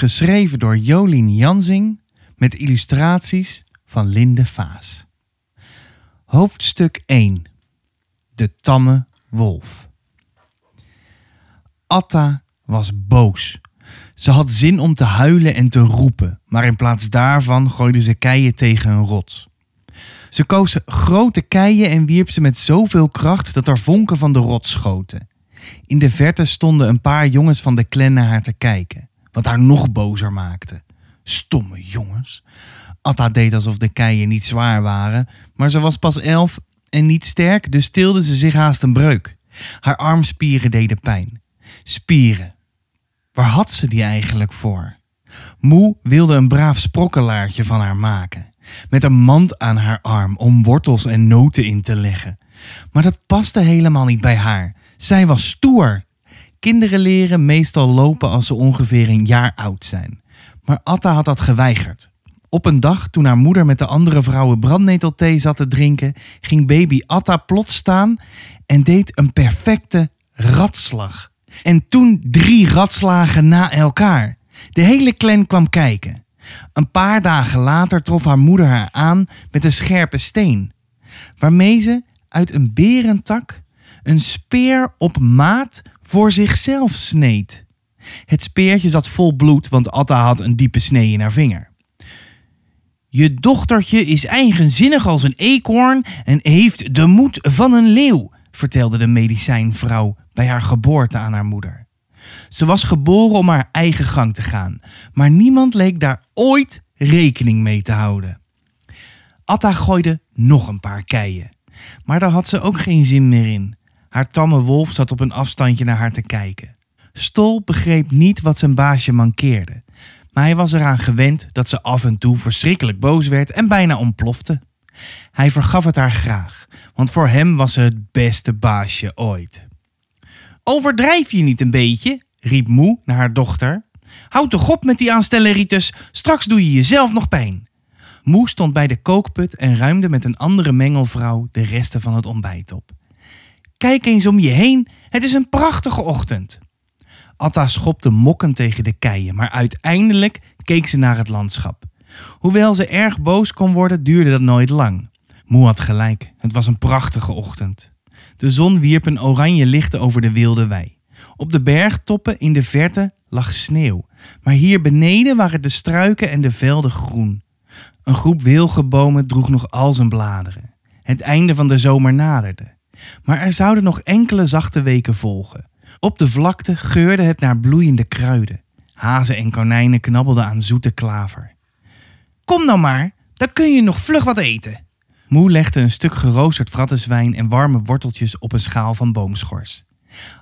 geschreven door Jolien Jansing met illustraties van Linde Vaas. Hoofdstuk 1 De tamme wolf. Atta was boos. Ze had zin om te huilen en te roepen, maar in plaats daarvan gooide ze keien tegen een rots. Ze koos grote keien en wierp ze met zoveel kracht dat er vonken van de rots schoten. In de verte stonden een paar jongens van de clan naar haar te kijken, wat haar nog bozer maakte. Stomme jongens. Atta deed alsof de keien niet zwaar waren, maar ze was pas elf en niet sterk, dus tilde ze zich haast een breuk. Haar armspieren deden pijn. Spieren. Waar had ze die eigenlijk voor? Moe wilde een braaf sprokkelaartje van haar maken met een mand aan haar arm om wortels en noten in te leggen. Maar dat paste helemaal niet bij haar. Zij was stoer. Kinderen leren meestal lopen als ze ongeveer een jaar oud zijn. Maar Atta had dat geweigerd. Op een dag, toen haar moeder met de andere vrouwen brandnetelthee zat te drinken, ging baby Atta plots staan en deed een perfecte ratslag. En toen drie ratslagen na elkaar. De hele clan kwam kijken. Een paar dagen later trof haar moeder haar aan met een scherpe steen, waarmee ze uit een berentak een speer op maat voor zichzelf sneed. Het speertje zat vol bloed, want Atta had een diepe snee in haar vinger. Je dochtertje is eigenzinnig als een eekhoorn en heeft de moed van een leeuw, vertelde de medicijnvrouw bij haar geboorte aan haar moeder. Ze was geboren om haar eigen gang te gaan, maar niemand leek daar ooit rekening mee te houden. Atta gooide nog een paar keien, maar daar had ze ook geen zin meer in. Haar tamme wolf zat op een afstandje naar haar te kijken. Stol begreep niet wat zijn baasje mankeerde, maar hij was eraan gewend dat ze af en toe verschrikkelijk boos werd en bijna ontplofte. Hij vergaf het haar graag, want voor hem was ze het beste baasje ooit. Overdrijf je niet een beetje? riep Moe naar haar dochter. Houd toch op met die aanstelleritis, straks doe je jezelf nog pijn. Moe stond bij de kookput en ruimde met een andere mengelvrouw de resten van het ontbijt op. Kijk eens om je heen, het is een prachtige ochtend. Atta schopte mokken tegen de keien, maar uiteindelijk keek ze naar het landschap. Hoewel ze erg boos kon worden, duurde dat nooit lang. Moe had gelijk, het was een prachtige ochtend. De zon wierp een oranje licht over de wilde wei. Op de bergtoppen in de verte lag sneeuw, maar hier beneden waren de struiken en de velden groen. Een groep wilgenbomen droeg nog al zijn bladeren. Het einde van de zomer naderde. Maar er zouden nog enkele zachte weken volgen. Op de vlakte geurde het naar bloeiende kruiden. Hazen en konijnen knabbelden aan zoete klaver. Kom nou maar, dan kun je nog vlug wat eten. Moe legde een stuk geroosterd vrattenzwijn en warme worteltjes op een schaal van boomschors.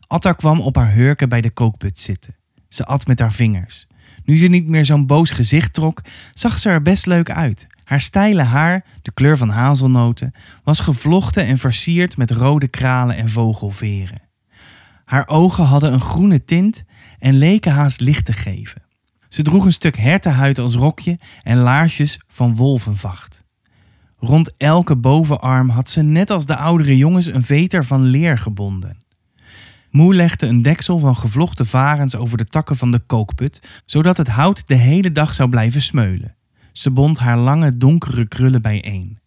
Atta kwam op haar hurken bij de kookput zitten. Ze at met haar vingers. Nu ze niet meer zo'n boos gezicht trok, zag ze er best leuk uit. Haar steile haar, de kleur van hazelnoten, was gevlochten en versierd met rode kralen en vogelveren. Haar ogen hadden een groene tint en leken haast licht te geven. Ze droeg een stuk hertenhuid als rokje en laarsjes van wolvenvacht. Rond elke bovenarm had ze net als de oudere jongens een veter van leer gebonden. Moe legde een deksel van gevlochten varens over de takken van de kookput, zodat het hout de hele dag zou blijven smeulen. Ze bond haar lange donkere krullen bijeen.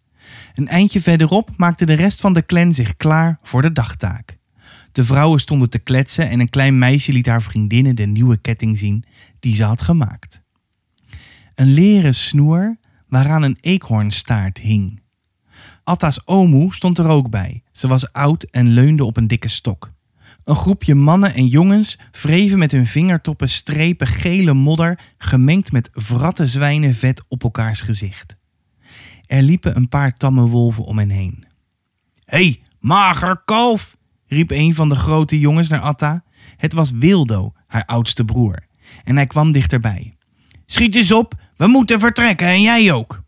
Een eindje verderop maakte de rest van de clan zich klaar voor de dagtaak. De vrouwen stonden te kletsen en een klein meisje liet haar vriendinnen de nieuwe ketting zien die ze had gemaakt. Een leren snoer waaraan een eekhoornstaart hing. Atta's omoe stond er ook bij. Ze was oud en leunde op een dikke stok. Een groepje mannen en jongens wreven met hun vingertoppen strepen gele modder gemengd met vratte zwijnenvet op elkaars gezicht. Er liepen een paar tamme wolven om hen heen. Hé, hey, mager kalf! riep een van de grote jongens naar Atta. Het was Wildo, haar oudste broer, en hij kwam dichterbij. Schiet eens op, we moeten vertrekken en jij ook.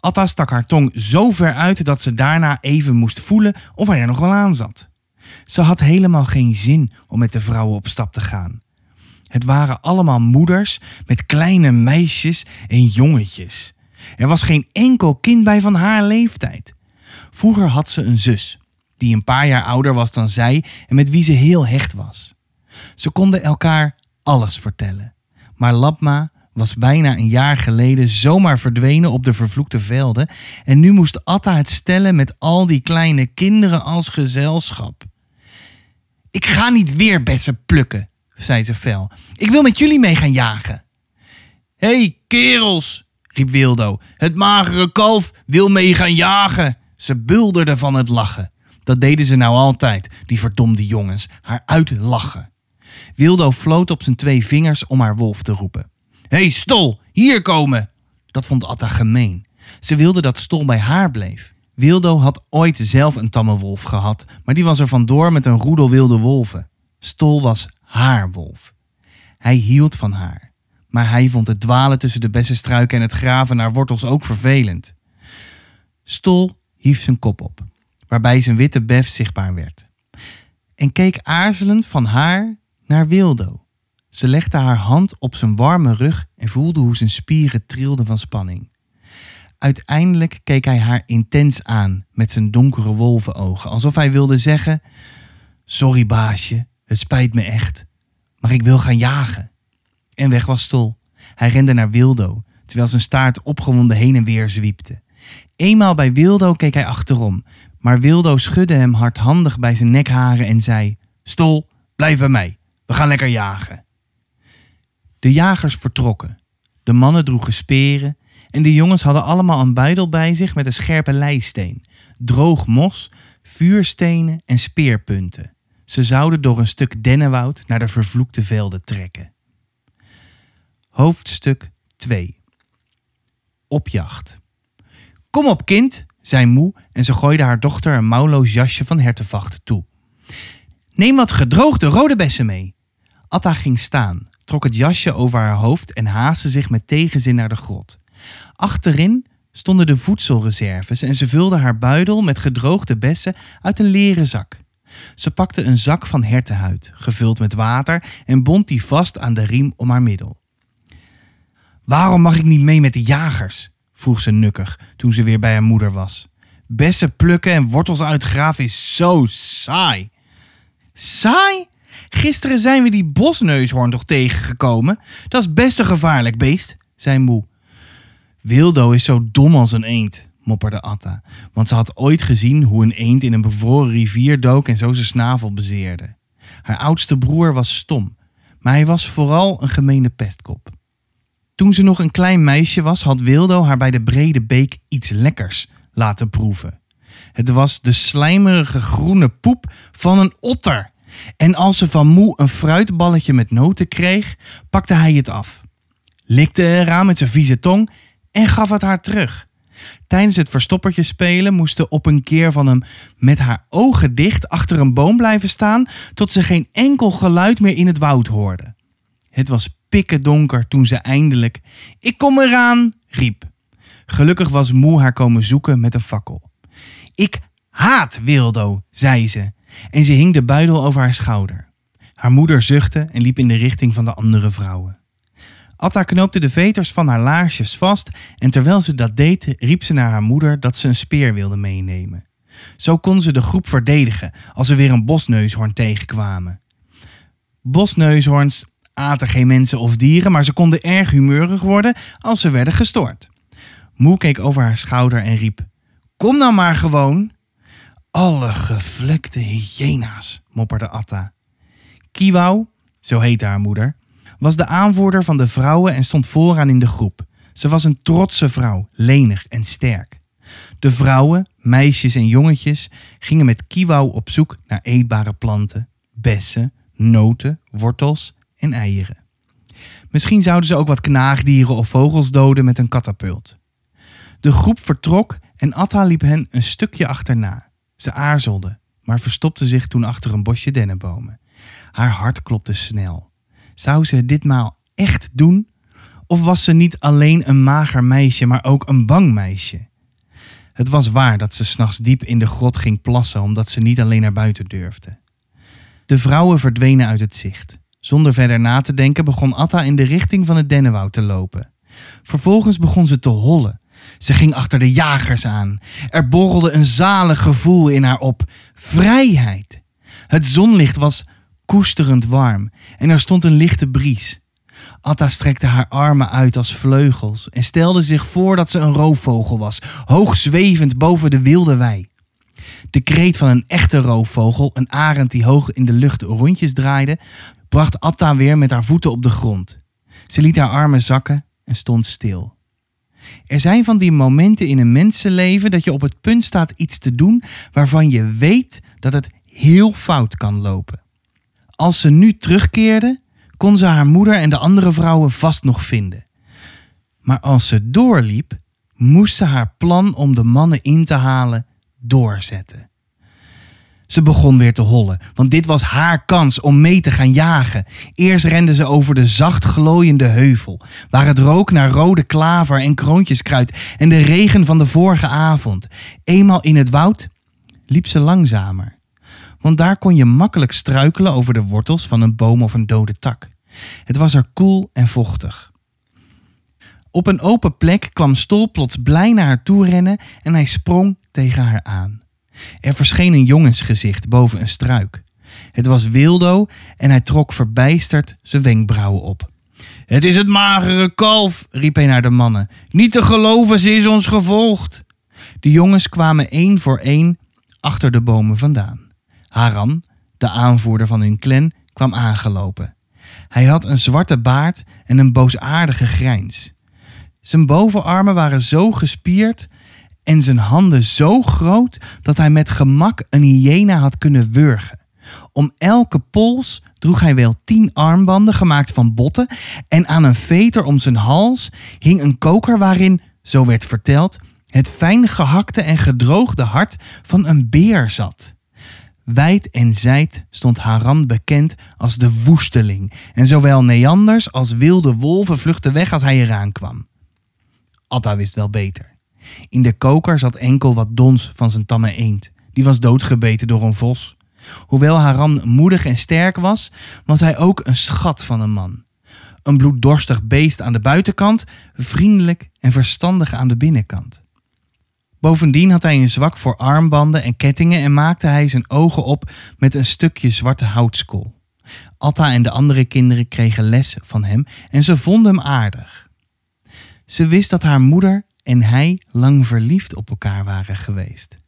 Atta stak haar tong zo ver uit dat ze daarna even moest voelen of hij er nog wel aan zat. Ze had helemaal geen zin om met de vrouwen op stap te gaan. Het waren allemaal moeders met kleine meisjes en jongetjes. Er was geen enkel kind bij van haar leeftijd. Vroeger had ze een zus, die een paar jaar ouder was dan zij en met wie ze heel hecht was. Ze konden elkaar alles vertellen. Maar Labma was bijna een jaar geleden zomaar verdwenen op de vervloekte velden en nu moest Atta het stellen met al die kleine kinderen als gezelschap. Ik ga niet weer bessen plukken, zei ze fel. Ik wil met jullie mee gaan jagen. Hé, hey, kerels, riep Wildo. Het magere kalf wil mee gaan jagen. Ze bulderden van het lachen. Dat deden ze nou altijd, die verdomde jongens, haar uitlachen. Wildo floot op zijn twee vingers om haar wolf te roepen. Hé, hey, Stol, hier komen! Dat vond Atta gemeen. Ze wilde dat Stol bij haar bleef. Wildo had ooit zelf een tamme wolf gehad, maar die was er vandoor met een roedel wilde wolven. Stol was haar wolf. Hij hield van haar, maar hij vond het dwalen tussen de bessenstruiken en het graven naar wortels ook vervelend. Stol hief zijn kop op, waarbij zijn witte bef zichtbaar werd, en keek aarzelend van haar naar Wildo. Ze legde haar hand op zijn warme rug en voelde hoe zijn spieren trilden van spanning. Uiteindelijk keek hij haar intens aan met zijn donkere wolvenogen, alsof hij wilde zeggen: Sorry baasje, het spijt me echt, maar ik wil gaan jagen. En weg was Stol. Hij rende naar Wildo, terwijl zijn staart opgewonden heen en weer zwiepte. Eenmaal bij Wildo keek hij achterom, maar Wildo schudde hem hardhandig bij zijn nekharen en zei: Stol, blijf bij mij, we gaan lekker jagen. De jagers vertrokken. De mannen droegen speren en de jongens hadden allemaal een buidel bij zich met een scherpe leisteen, droog mos, vuurstenen en speerpunten. Ze zouden door een stuk dennenwoud naar de vervloekte velden trekken. Hoofdstuk 2 Opjacht Kom op, kind, zei Moe en ze gooide haar dochter een mouwloos jasje van hertenvacht toe. Neem wat gedroogde rode bessen mee. Atta ging staan, trok het jasje over haar hoofd en haastte zich met tegenzin naar de grot. Achterin stonden de voedselreserves en ze vulde haar buidel met gedroogde bessen uit een leren zak. Ze pakte een zak van hertenhuid, gevuld met water, en bond die vast aan de riem om haar middel. Waarom mag ik niet mee met de jagers? vroeg ze nukkig toen ze weer bij haar moeder was. Bessen plukken en wortels uitgraven is zo saai. Saai? Gisteren zijn we die bosneushoorn toch tegengekomen? Dat is best een gevaarlijk beest, zei Moe. Wildo is zo dom als een eend, mopperde Atta, want ze had ooit gezien hoe een eend in een bevroren rivier dook en zo zijn snavel bezeerde. Haar oudste broer was stom, maar hij was vooral een gemene pestkop. Toen ze nog een klein meisje was, had Wildo haar bij de brede beek iets lekkers laten proeven. Het was de slijmerige groene poep van een otter. En als ze van moe een fruitballetje met noten kreeg, pakte hij het af, likte eraan met zijn vieze tong en gaf het haar terug. Tijdens het verstoppertje spelen moest ze op een keer van hem met haar ogen dicht achter een boom blijven staan tot ze geen enkel geluid meer in het woud hoorde. Het was pikken donker toen ze eindelijk Ik kom eraan riep. Gelukkig was Moe haar komen zoeken met een fakkel. Ik haat Wildo, zei ze en ze hing de buidel over haar schouder. Haar moeder zuchtte en liep in de richting van de andere vrouwen. Atta knoopte de veters van haar laarsjes vast en terwijl ze dat deed, riep ze naar haar moeder dat ze een speer wilde meenemen. Zo kon ze de groep verdedigen als ze weer een bosneushoorn tegenkwamen. Bosneushoorns aten geen mensen of dieren, maar ze konden erg humeurig worden als ze werden gestoord. Moe keek over haar schouder en riep: Kom nou maar gewoon. Alle gevlekte hyena's, mopperde Atta. Kiwau, zo heette haar moeder, was de aanvoerder van de vrouwen en stond vooraan in de groep. Ze was een trotse vrouw, lenig en sterk. De vrouwen, meisjes en jongetjes gingen met Kiwau op zoek naar eetbare planten, bessen, noten, wortels en eieren. Misschien zouden ze ook wat knaagdieren of vogels doden met een katapult. De groep vertrok en Atta liep hen een stukje achterna. Ze aarzelde, maar verstopte zich toen achter een bosje dennenbomen. Haar hart klopte snel. Zou ze ditmaal echt doen? Of was ze niet alleen een mager meisje, maar ook een bang meisje? Het was waar dat ze s'nachts diep in de grot ging plassen omdat ze niet alleen naar buiten durfde. De vrouwen verdwenen uit het zicht. Zonder verder na te denken begon Atta in de richting van het dennenwoud te lopen. Vervolgens begon ze te hollen. Ze ging achter de jagers aan. Er borrelde een zalig gevoel in haar op. Vrijheid. Het zonlicht was koesterend warm en er stond een lichte bries. Atta strekte haar armen uit als vleugels en stelde zich voor dat ze een roofvogel was, hoog zwevend boven de wilde wei. De kreet van een echte roofvogel, een arend die hoog in de lucht rondjes draaide, bracht Atta weer met haar voeten op de grond. Ze liet haar armen zakken en stond stil. Er zijn van die momenten in een mensenleven dat je op het punt staat iets te doen waarvan je weet dat het heel fout kan lopen. Als ze nu terugkeerde, kon ze haar moeder en de andere vrouwen vast nog vinden. Maar als ze doorliep, moest ze haar plan om de mannen in te halen doorzetten. Ze begon weer te hollen, want dit was haar kans om mee te gaan jagen. Eerst rende ze over de zacht glooiende heuvel, waar het rook naar rode klaver en kroontjeskruid en de regen van de vorige avond. Eenmaal in het woud liep ze langzamer, want daar kon je makkelijk struikelen over de wortels van een boom of een dode tak. Het was er koel en vochtig. Op een open plek kwam Stol plots blij naar haar toe rennen en hij sprong tegen haar aan. Er verscheen een jongensgezicht boven een struik. Het was Wildo en hij trok verbijsterd zijn wenkbrauwen op. Het is het magere kalf, riep hij naar de mannen. Niet te geloven, ze is ons gevolgd. De jongens kwamen één voor één achter de bomen vandaan. Haran, de aanvoerder van hun clan, kwam aangelopen. Hij had een zwarte baard en een boosaardige grijns. Zijn bovenarmen waren zo gespierd en zijn handen zo groot dat hij met gemak een hyena had kunnen wurgen. Om elke pols droeg hij wel tien armbanden gemaakt van botten en aan een veter om zijn hals hing een koker waarin, zo werd verteld, het fijn gehakte en gedroogde hart van een beer zat. Wijd en zijd stond Haran bekend als de woesteling en zowel Neanders als wilde wolven vluchtten weg als hij eraan kwam. Atta wist wel beter. In de koker zat enkel wat dons van zijn tamme eend. Die was doodgebeten door een vos. Hoewel Haran moedig en sterk was, was hij ook een schat van een man. Een bloeddorstig beest aan de buitenkant, vriendelijk en verstandig aan de binnenkant. Bovendien had hij een zwak voor armbanden en kettingen en maakte hij zijn ogen op met een stukje zwarte houtskool. Atta en de andere kinderen kregen les van hem en ze vonden hem aardig. Ze wist dat haar moeder en hij lang verliefd op elkaar waren geweest.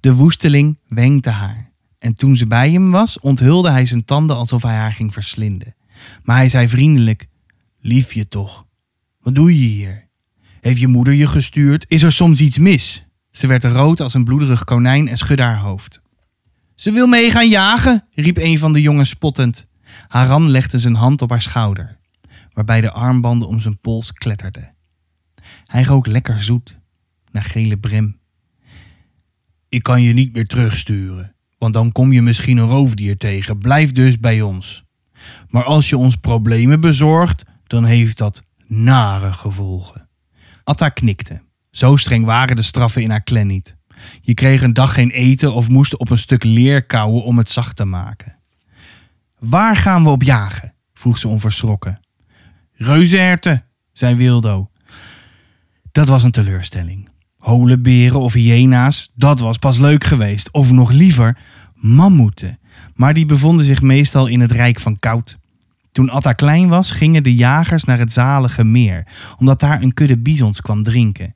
De woesteling wenkte haar en toen ze bij hem was, onthulde hij zijn tanden alsof hij haar ging verslinden. Maar hij zei vriendelijk: Liefje toch, wat doe je hier? Heeft je moeder je gestuurd? Is er soms iets mis? Ze werd rood als een bloederig konijn en schudde haar hoofd. Ze wil mee gaan jagen, riep een van de jongens spottend. Haran legde zijn hand op haar schouder, waarbij de armbanden om zijn pols kletterden. Hij rook lekker zoet, naar gele brem. Ik kan je niet meer terugsturen, want dan kom je misschien een roofdier tegen. Blijf dus bij ons. Maar als je ons problemen bezorgt, dan heeft dat nare gevolgen. Atta knikte. Zo streng waren de straffen in haar clan niet. Je kreeg een dag geen eten of moest op een stuk leer kauwen om het zacht te maken. Waar gaan we op jagen? vroeg ze onverschrokken. Reuzenherten, zei Wildo. Dat was een teleurstelling. Holenberen of hyena's, dat was pas leuk geweest. Of nog liever, mammoeten. Maar die bevonden zich meestal in het Rijk van Koud. Toen Atta klein was, gingen de jagers naar het zalige meer, omdat daar een kudde bizons kwam drinken.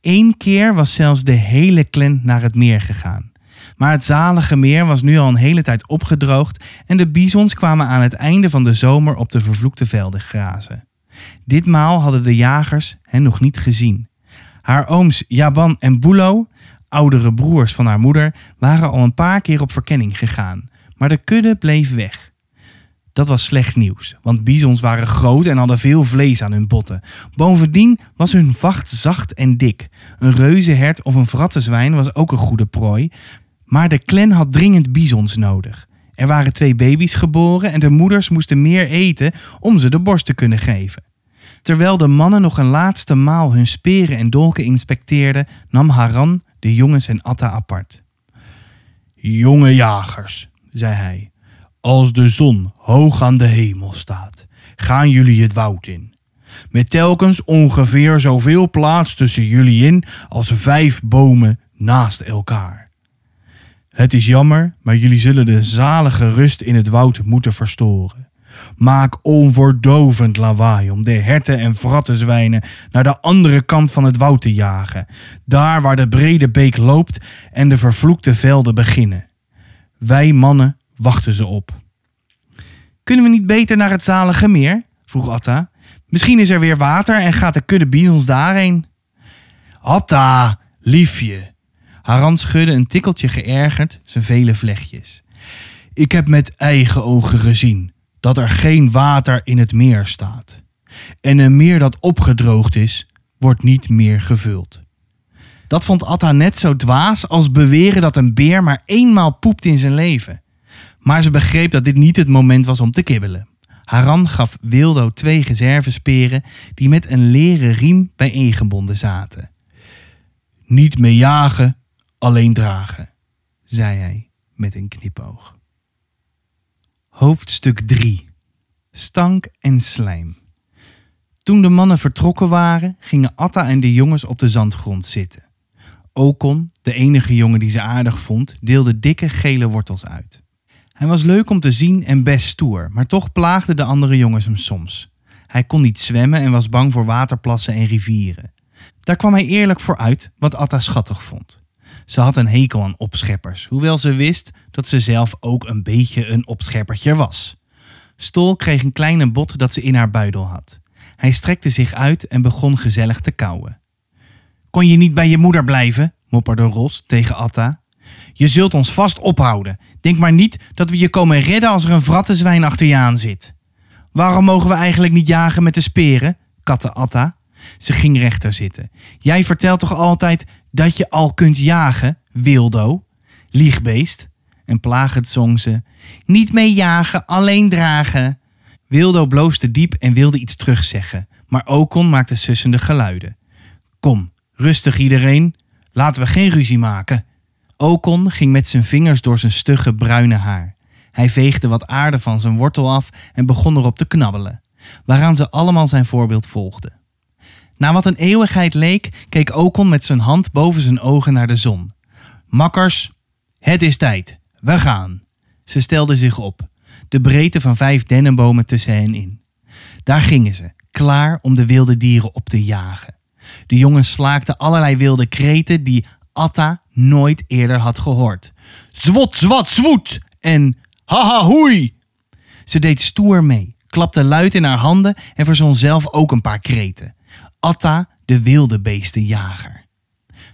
Eén keer was zelfs de hele clan naar het meer gegaan. Maar het zalige meer was nu al een hele tijd opgedroogd en de bizons kwamen aan het einde van de zomer op de vervloekte velden grazen. Ditmaal hadden de jagers hen nog niet gezien. Haar ooms Jaban en Bulo, oudere broers van haar moeder, waren al een paar keer op verkenning gegaan, maar de kudde bleef weg. Dat was slecht nieuws, want bizons waren groot en hadden veel vlees aan hun botten. Bovendien was hun vacht zacht en dik. Een reuzenhert of een vrattenzwijn was ook een goede prooi, maar de clan had dringend bizons nodig. Er waren twee baby's geboren en de moeders moesten meer eten om ze de borst te kunnen geven. Terwijl de mannen nog een laatste maal hun speren en dolken inspecteerden, nam Haran de jongens en Atta apart. Jonge jagers, zei hij, als de zon hoog aan de hemel staat, gaan jullie het woud in. Met telkens ongeveer zoveel plaats tussen jullie in als vijf bomen naast elkaar. Het is jammer, maar jullie zullen de zalige rust in het woud moeten verstoren. Maak onverdovend lawaai om de herten en vrattenzwijnen naar de andere kant van het woud te jagen, daar waar de brede beek loopt en de vervloekte velden beginnen. Wij mannen wachten ze op. Kunnen we niet beter naar het zalige meer? vroeg Atta. Misschien is er weer water en gaat de kudde bisons daarheen. Atta, liefje. Haran schudde een tikkeltje geërgerd zijn vele vlechtjes. Ik heb met eigen ogen gezien dat er geen water in het meer staat. En een meer dat opgedroogd is, wordt niet meer gevuld. Dat vond Atta net zo dwaas als beweren dat een beer maar eenmaal poept in zijn leven. Maar ze begreep dat dit niet het moment was om te kibbelen. Haran gaf Wildo twee reservesperen die met een leren riem bijeengebonden zaten. Niet mee jagen, alleen dragen, zei hij met een knipoog. Hoofdstuk 3 Stank en slijm. Toen de mannen vertrokken waren, gingen Atta en de jongens op de zandgrond zitten. Okon, de enige jongen die ze aardig vond, deelde dikke gele wortels uit. Hij was leuk om te zien en best stoer, maar toch plaagden de andere jongens hem soms. Hij kon niet zwemmen en was bang voor waterplassen en rivieren. Daar kwam hij eerlijk voor uit, wat Atta schattig vond. Ze had een hekel aan opscheppers, hoewel ze wist dat ze zelf ook een beetje een opscheppertje was. Stol kreeg een kleine bot dat ze in haar buidel had. Hij strekte zich uit en begon gezellig te kauwen. Kon je niet bij je moeder blijven? mopperde Ros tegen Atta. Je zult ons vast ophouden. Denk maar niet dat we je komen redden als er een vrattenzwijn achter je aan zit. Waarom mogen we eigenlijk niet jagen met de speren? katte Atta. Ze ging rechter zitten. Jij vertelt toch altijd dat je al kunt jagen, wildo? Liegbeest. En plagend zong ze. Niet mee jagen, alleen dragen. Wildo bloosde diep en wilde iets terugzeggen, maar Okon maakte sussende geluiden. Kom, rustig iedereen. Laten we geen ruzie maken. Okon ging met zijn vingers door zijn stugge bruine haar. Hij veegde wat aarde van zijn wortel af en begon erop te knabbelen, waaraan ze allemaal zijn voorbeeld volgden. Na wat een eeuwigheid leek, keek Okon met zijn hand boven zijn ogen naar de zon. Makkers, het is tijd. We gaan. Ze stelden zich op, de breedte van vijf dennenbomen tussen hen in. Daar gingen ze, klaar om de wilde dieren op te jagen. De jongens slaakten allerlei wilde kreten die Atta nooit eerder had gehoord. Zwot, zwat, zwoet en haha hoei. Ze deed stoer mee, klapte luid in haar handen en verzon zelf ook een paar kreten. Atta, de wilde beestenjager.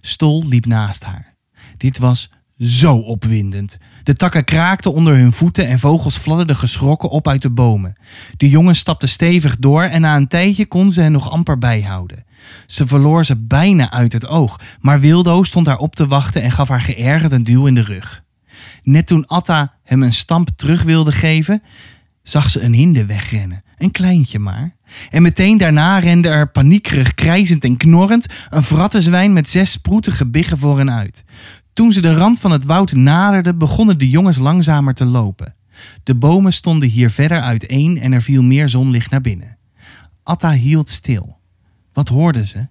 Stol liep naast haar. Dit was zo opwindend. De takken kraakten onder hun voeten en vogels fladderden geschrokken op uit de bomen. De jongen stapte stevig door en na een tijdje kon ze hen nog amper bijhouden. Ze verloor ze bijna uit het oog, maar Wildo stond haar op te wachten en gaf haar geërgerd een duw in de rug. Net toen Atta hem een stamp terug wilde geven, zag ze een hinde wegrennen. Een kleintje maar. En meteen daarna rende er paniekerig, krijzend en knorrend een vrattenzwijn met zes sproetige biggen voor hen uit. Toen ze de rand van het woud naderden, begonnen de jongens langzamer te lopen. De bomen stonden hier verder uiteen en er viel meer zonlicht naar binnen. Atta hield stil. Wat hoorden ze?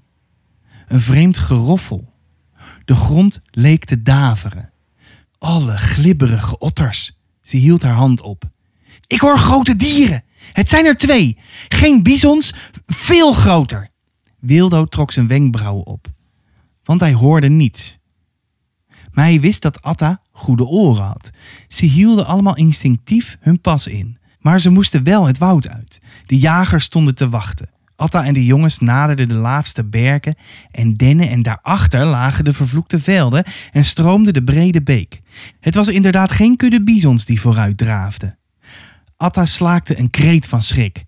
Een vreemd geroffel. De grond leek te daveren. Alle glibberige otters. Ze hield haar hand op. Ik hoor grote dieren. Het zijn er twee. Geen bisons, veel groter. Wildo trok zijn wenkbrauwen op. Want hij hoorde niets. Maar hij wist dat Atta goede oren had. Ze hielden allemaal instinctief hun pas in. Maar ze moesten wel het woud uit. De jagers stonden te wachten. Atta en de jongens naderden de laatste berken en dennen en daarachter lagen de vervloekte velden en stroomde de brede beek. Het was inderdaad geen kudde bisons die vooruit draafden. Atta slaakte een kreet van schrik.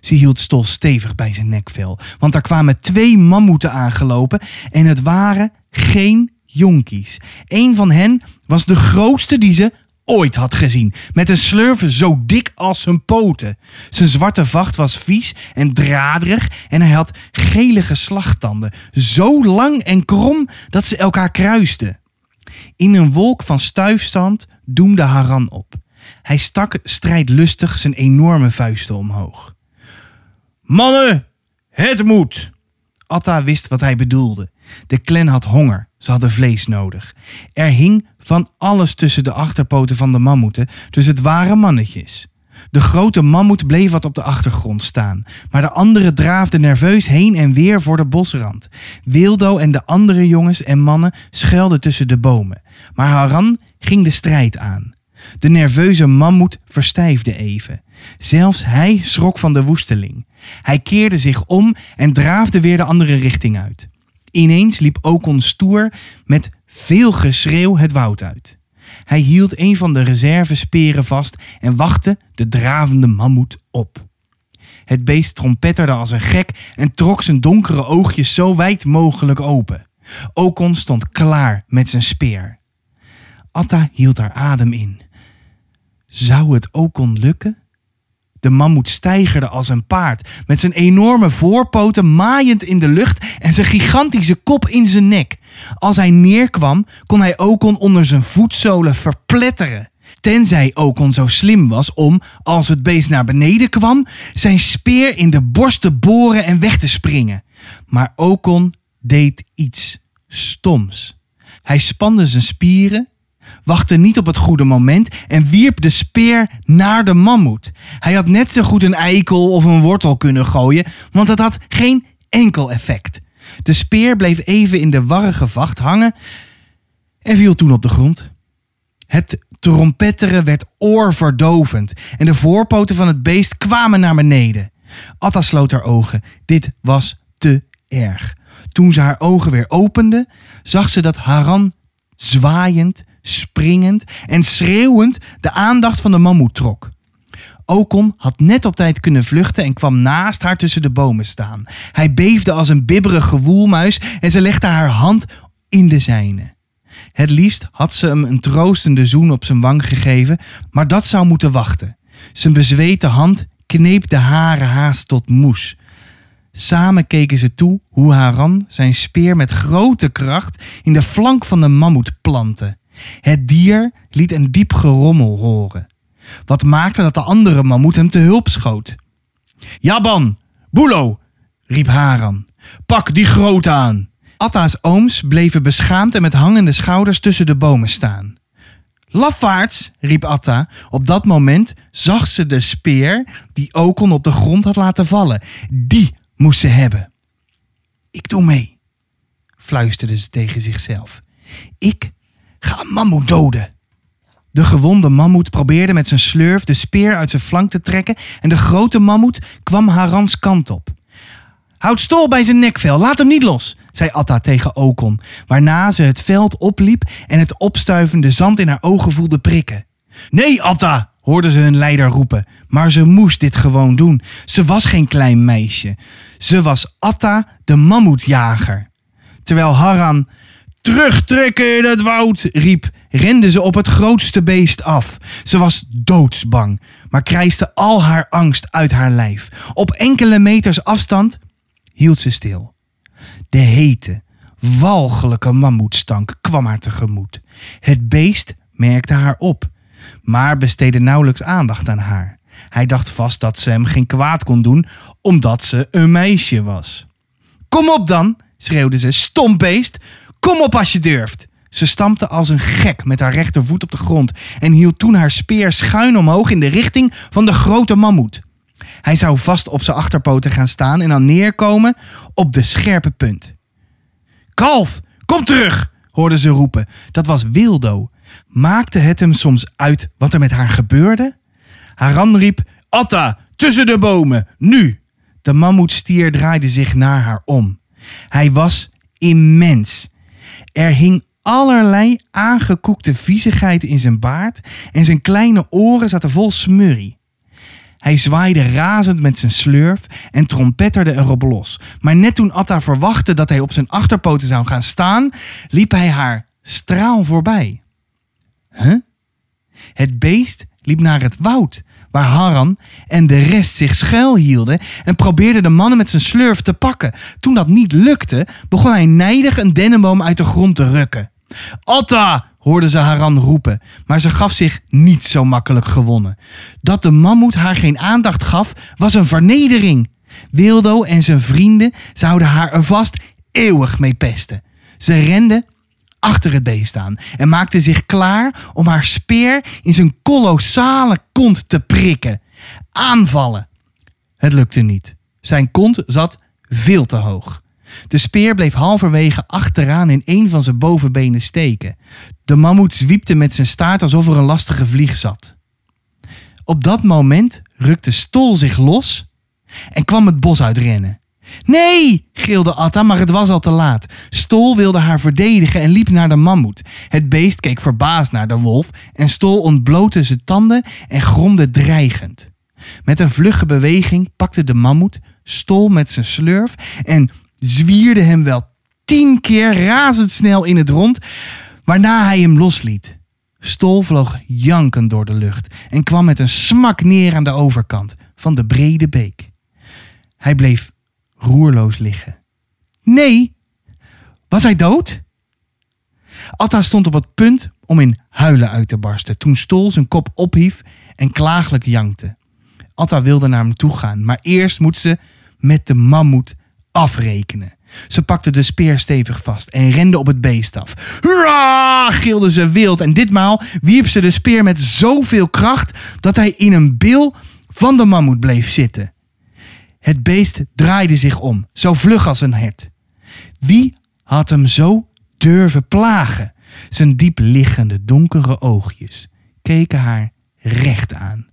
Ze hield Stol stevig bij zijn nekvel, want er kwamen twee mammoeten aangelopen en het waren geen jonkies. Een van hen was de grootste die ze ooit had gezien, met een slurf zo dik als zijn poten. Zijn zwarte vacht was vies en draderig en hij had gelige slagtanden, zo lang en krom dat ze elkaar kruisten. In een wolk van stuifstand doemde Haran op. Hij stak strijdlustig zijn enorme vuisten omhoog. Mannen, het moet! Atta wist wat hij bedoelde. De clan had honger, ze hadden vlees nodig. Er hing van alles tussen de achterpoten van de mammoeten, dus het waren mannetjes. De grote mammoet bleef wat op de achtergrond staan, maar de anderen draafden nerveus heen en weer voor de bosrand. Wildo en de andere jongens en mannen schuilden tussen de bomen, maar Haran ging de strijd aan. De nerveuze mammoet verstijfde even. Zelfs hij schrok van de woesteling. Hij keerde zich om en draafde weer de andere richting uit. Ineens liep Okon stoer met veel geschreeuw het woud uit. Hij hield een van de reservesperen vast en wachtte de dravende mammoet op. Het beest trompetterde als een gek en trok zijn donkere oogjes zo wijd mogelijk open. Okon stond klaar met zijn speer. Atta hield haar adem in. Zou het Okon lukken? De mammoet stijgerde als een paard, met zijn enorme voorpoten maaiend in de lucht en zijn gigantische kop in zijn nek. Als hij neerkwam, kon hij Okon onder zijn voetzolen verpletteren. Tenzij Okon zo slim was om, als het beest naar beneden kwam, zijn speer in de borst te boren en weg te springen. Maar Okon deed iets stoms. Hij spande zijn spieren wachtte niet op het goede moment en wierp de speer naar de mammoet. Hij had net zo goed een eikel of een wortel kunnen gooien, want het had geen enkel effect. De speer bleef even in de warrige vacht hangen en viel toen op de grond. Het trompetteren werd oorverdovend en de voorpoten van het beest kwamen naar beneden. Atta sloot haar ogen. Dit was te erg. Toen ze haar ogen weer opende, zag ze dat Haran zwaaiend springend en schreeuwend de aandacht van de mammoet trok. Okon had net op tijd kunnen vluchten en kwam naast haar tussen de bomen staan. Hij beefde als een bibberige woelmuis en ze legde haar hand in de zijne. Het liefst had ze hem een troostende zoen op zijn wang gegeven, maar dat zou moeten wachten. Zijn bezweten hand kneep de haren haast tot moes. Samen keken ze toe hoe Haran zijn speer met grote kracht in de flank van de mammoet plantte. Het dier liet een diep gerommel horen. Wat maakte dat de andere mammoet hem te hulp schoot. Jaban, Boelo, riep Haran. Pak die groot aan. Atta's ooms bleven beschaamd en met hangende schouders tussen de bomen staan. Lafaards, riep Atta. Op dat moment zag ze de speer die Okon op de grond had laten vallen. Die moest ze hebben. Ik doe mee, fluisterde ze tegen zichzelf. Ik Ga een mammoet doden. De gewonde mammoet probeerde met zijn slurf de speer uit zijn flank te trekken en de grote mammoet kwam Harans kant op. Houd stol bij zijn nekvel, laat hem niet los, zei Atta tegen Okon, waarna ze het veld opliep en het opstuivende zand in haar ogen voelde prikken. Nee, Atta, hoorde ze hun leider roepen, maar ze moest dit gewoon doen. Ze was geen klein meisje. Ze was Atta, de mammoetjager. Terwijl Haran Terugtrekken in het woud, riep, rende ze op het grootste beest af. Ze was doodsbang, maar krijste al haar angst uit haar lijf. Op enkele meters afstand hield ze stil. De hete, walgelijke mammoetstank kwam haar tegemoet. Het beest merkte haar op, maar besteedde nauwelijks aandacht aan haar. Hij dacht vast dat ze hem geen kwaad kon doen, omdat ze een meisje was. Kom op dan, schreeuwde ze, stom beest, Kom op als je durft. Ze stampte als een gek met haar rechtervoet op de grond en hield toen haar speer schuin omhoog in de richting van de grote mammoet. Hij zou vast op zijn achterpoten gaan staan en dan neerkomen op de scherpe punt. Kalf, kom terug, hoorde ze roepen. Dat was Wildo. Maakte het hem soms uit wat er met haar gebeurde? Haran riep: Atta, tussen de bomen, nu! De mammoetstier draaide zich naar haar om. Hij was immens. Er hing allerlei aangekoekte viezigheid in zijn baard en zijn kleine oren zaten vol smurrie. Hij zwaaide razend met zijn slurf en trompetterde erop los. Maar net toen Atta verwachtte dat hij op zijn achterpoten zou gaan staan, liep hij haar straal voorbij. Huh? Het beest liep naar het woud, waar Haran en de rest zich schuilhielden en probeerde de mannen met zijn slurf te pakken. Toen dat niet lukte, begon hij nijdig een dennenboom uit de grond te rukken. Atta! hoorde ze Haran roepen, maar ze gaf zich niet zo makkelijk gewonnen. Dat de mammoet haar geen aandacht gaf, was een vernedering. Wildo en zijn vrienden zouden haar er vast eeuwig mee pesten. Ze renden achter het beest aan en maakte zich klaar om haar speer in zijn kolossale kont te prikken. Aanvallen. Het lukte niet. Zijn kont zat veel te hoog. De speer bleef halverwege achteraan in een van zijn bovenbenen steken. De mammoet zwiepte met zijn staart alsof er een lastige vlieg zat. Op dat moment rukte Stol zich los en kwam het bos uitrennen. Nee, gilde Atta, maar het was al te laat. Stol wilde haar verdedigen en liep naar de mammoet. Het beest keek verbaasd naar de wolf en Stol ontblootte zijn tanden en gromde dreigend. Met een vlugge beweging pakte de mammoet Stol met zijn slurf en zwierde hem wel tien keer razendsnel in het rond, waarna hij hem losliet. Stol vloog jankend door de lucht en kwam met een smak neer aan de overkant van de brede beek. Hij bleef roerloos liggen. Nee, was hij dood? Atta stond op het punt om in huilen uit te barsten toen Stol zijn kop ophief en klaaglijk jankte. Atta wilde naar hem toe gaan, maar eerst moest ze met de mammoet afrekenen. Ze pakte de speer stevig vast en rende op het beest af. Hurra! gilde ze wild en ditmaal wierp ze de speer met zoveel kracht dat hij in een bil van de mammoet bleef zitten. Het beest draaide zich om, zo vlug als een hert. Wie had hem zo durven plagen? Zijn diep liggende donkere oogjes keken haar recht aan.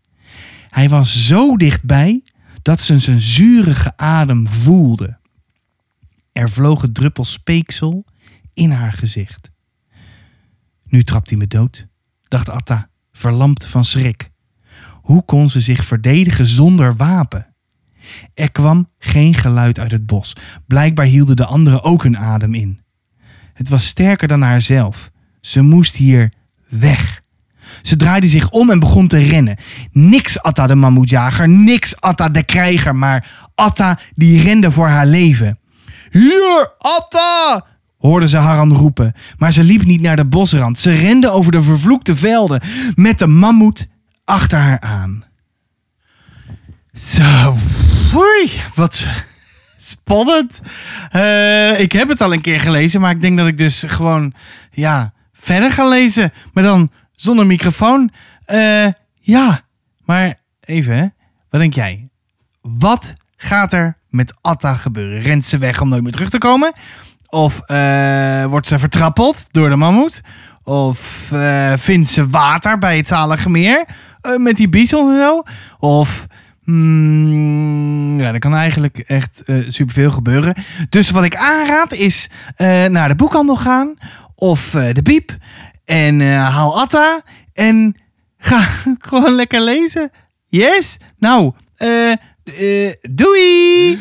Hij was zo dichtbij dat ze zijn zurige adem voelde. Er vlogen druppels speeksel in haar gezicht. Nu trapt hij me dood, dacht Atta, verlamd van schrik. Hoe kon ze zich verdedigen zonder wapen? Er kwam geen geluid uit het bos. Blijkbaar hielden de anderen ook hun adem in. Het was sterker dan haarzelf. Ze moest hier weg. Ze draaide zich om en begon te rennen. Niks Atta de mammoetjager, niks Atta de krijger, maar Atta die rende voor haar leven. Hier, Atta! hoorde ze Haran roepen, maar ze liep niet naar de bosrand. Ze rende over de vervloekte velden met de mammoet achter haar aan. Zo, oei, wat spannend. Uh, ik heb het al een keer gelezen, maar ik denk dat ik dus gewoon ja, verder ga lezen. Maar dan zonder microfoon. Uh, ja, maar even, wat denk jij? Wat gaat er met Atta gebeuren? Rent ze weg om nooit meer terug te komen? Of uh, wordt ze vertrappeld door de mammoet? Of vindt ze water bij het zalige meer? met die bison en zo? Of Mm, ja, er kan eigenlijk echt uh, superveel gebeuren. Dus wat ik aanraad is uh, naar de boekhandel gaan of uh, de Biep en haal Atta en ga gewoon lekker lezen. Yes? Nou, doei!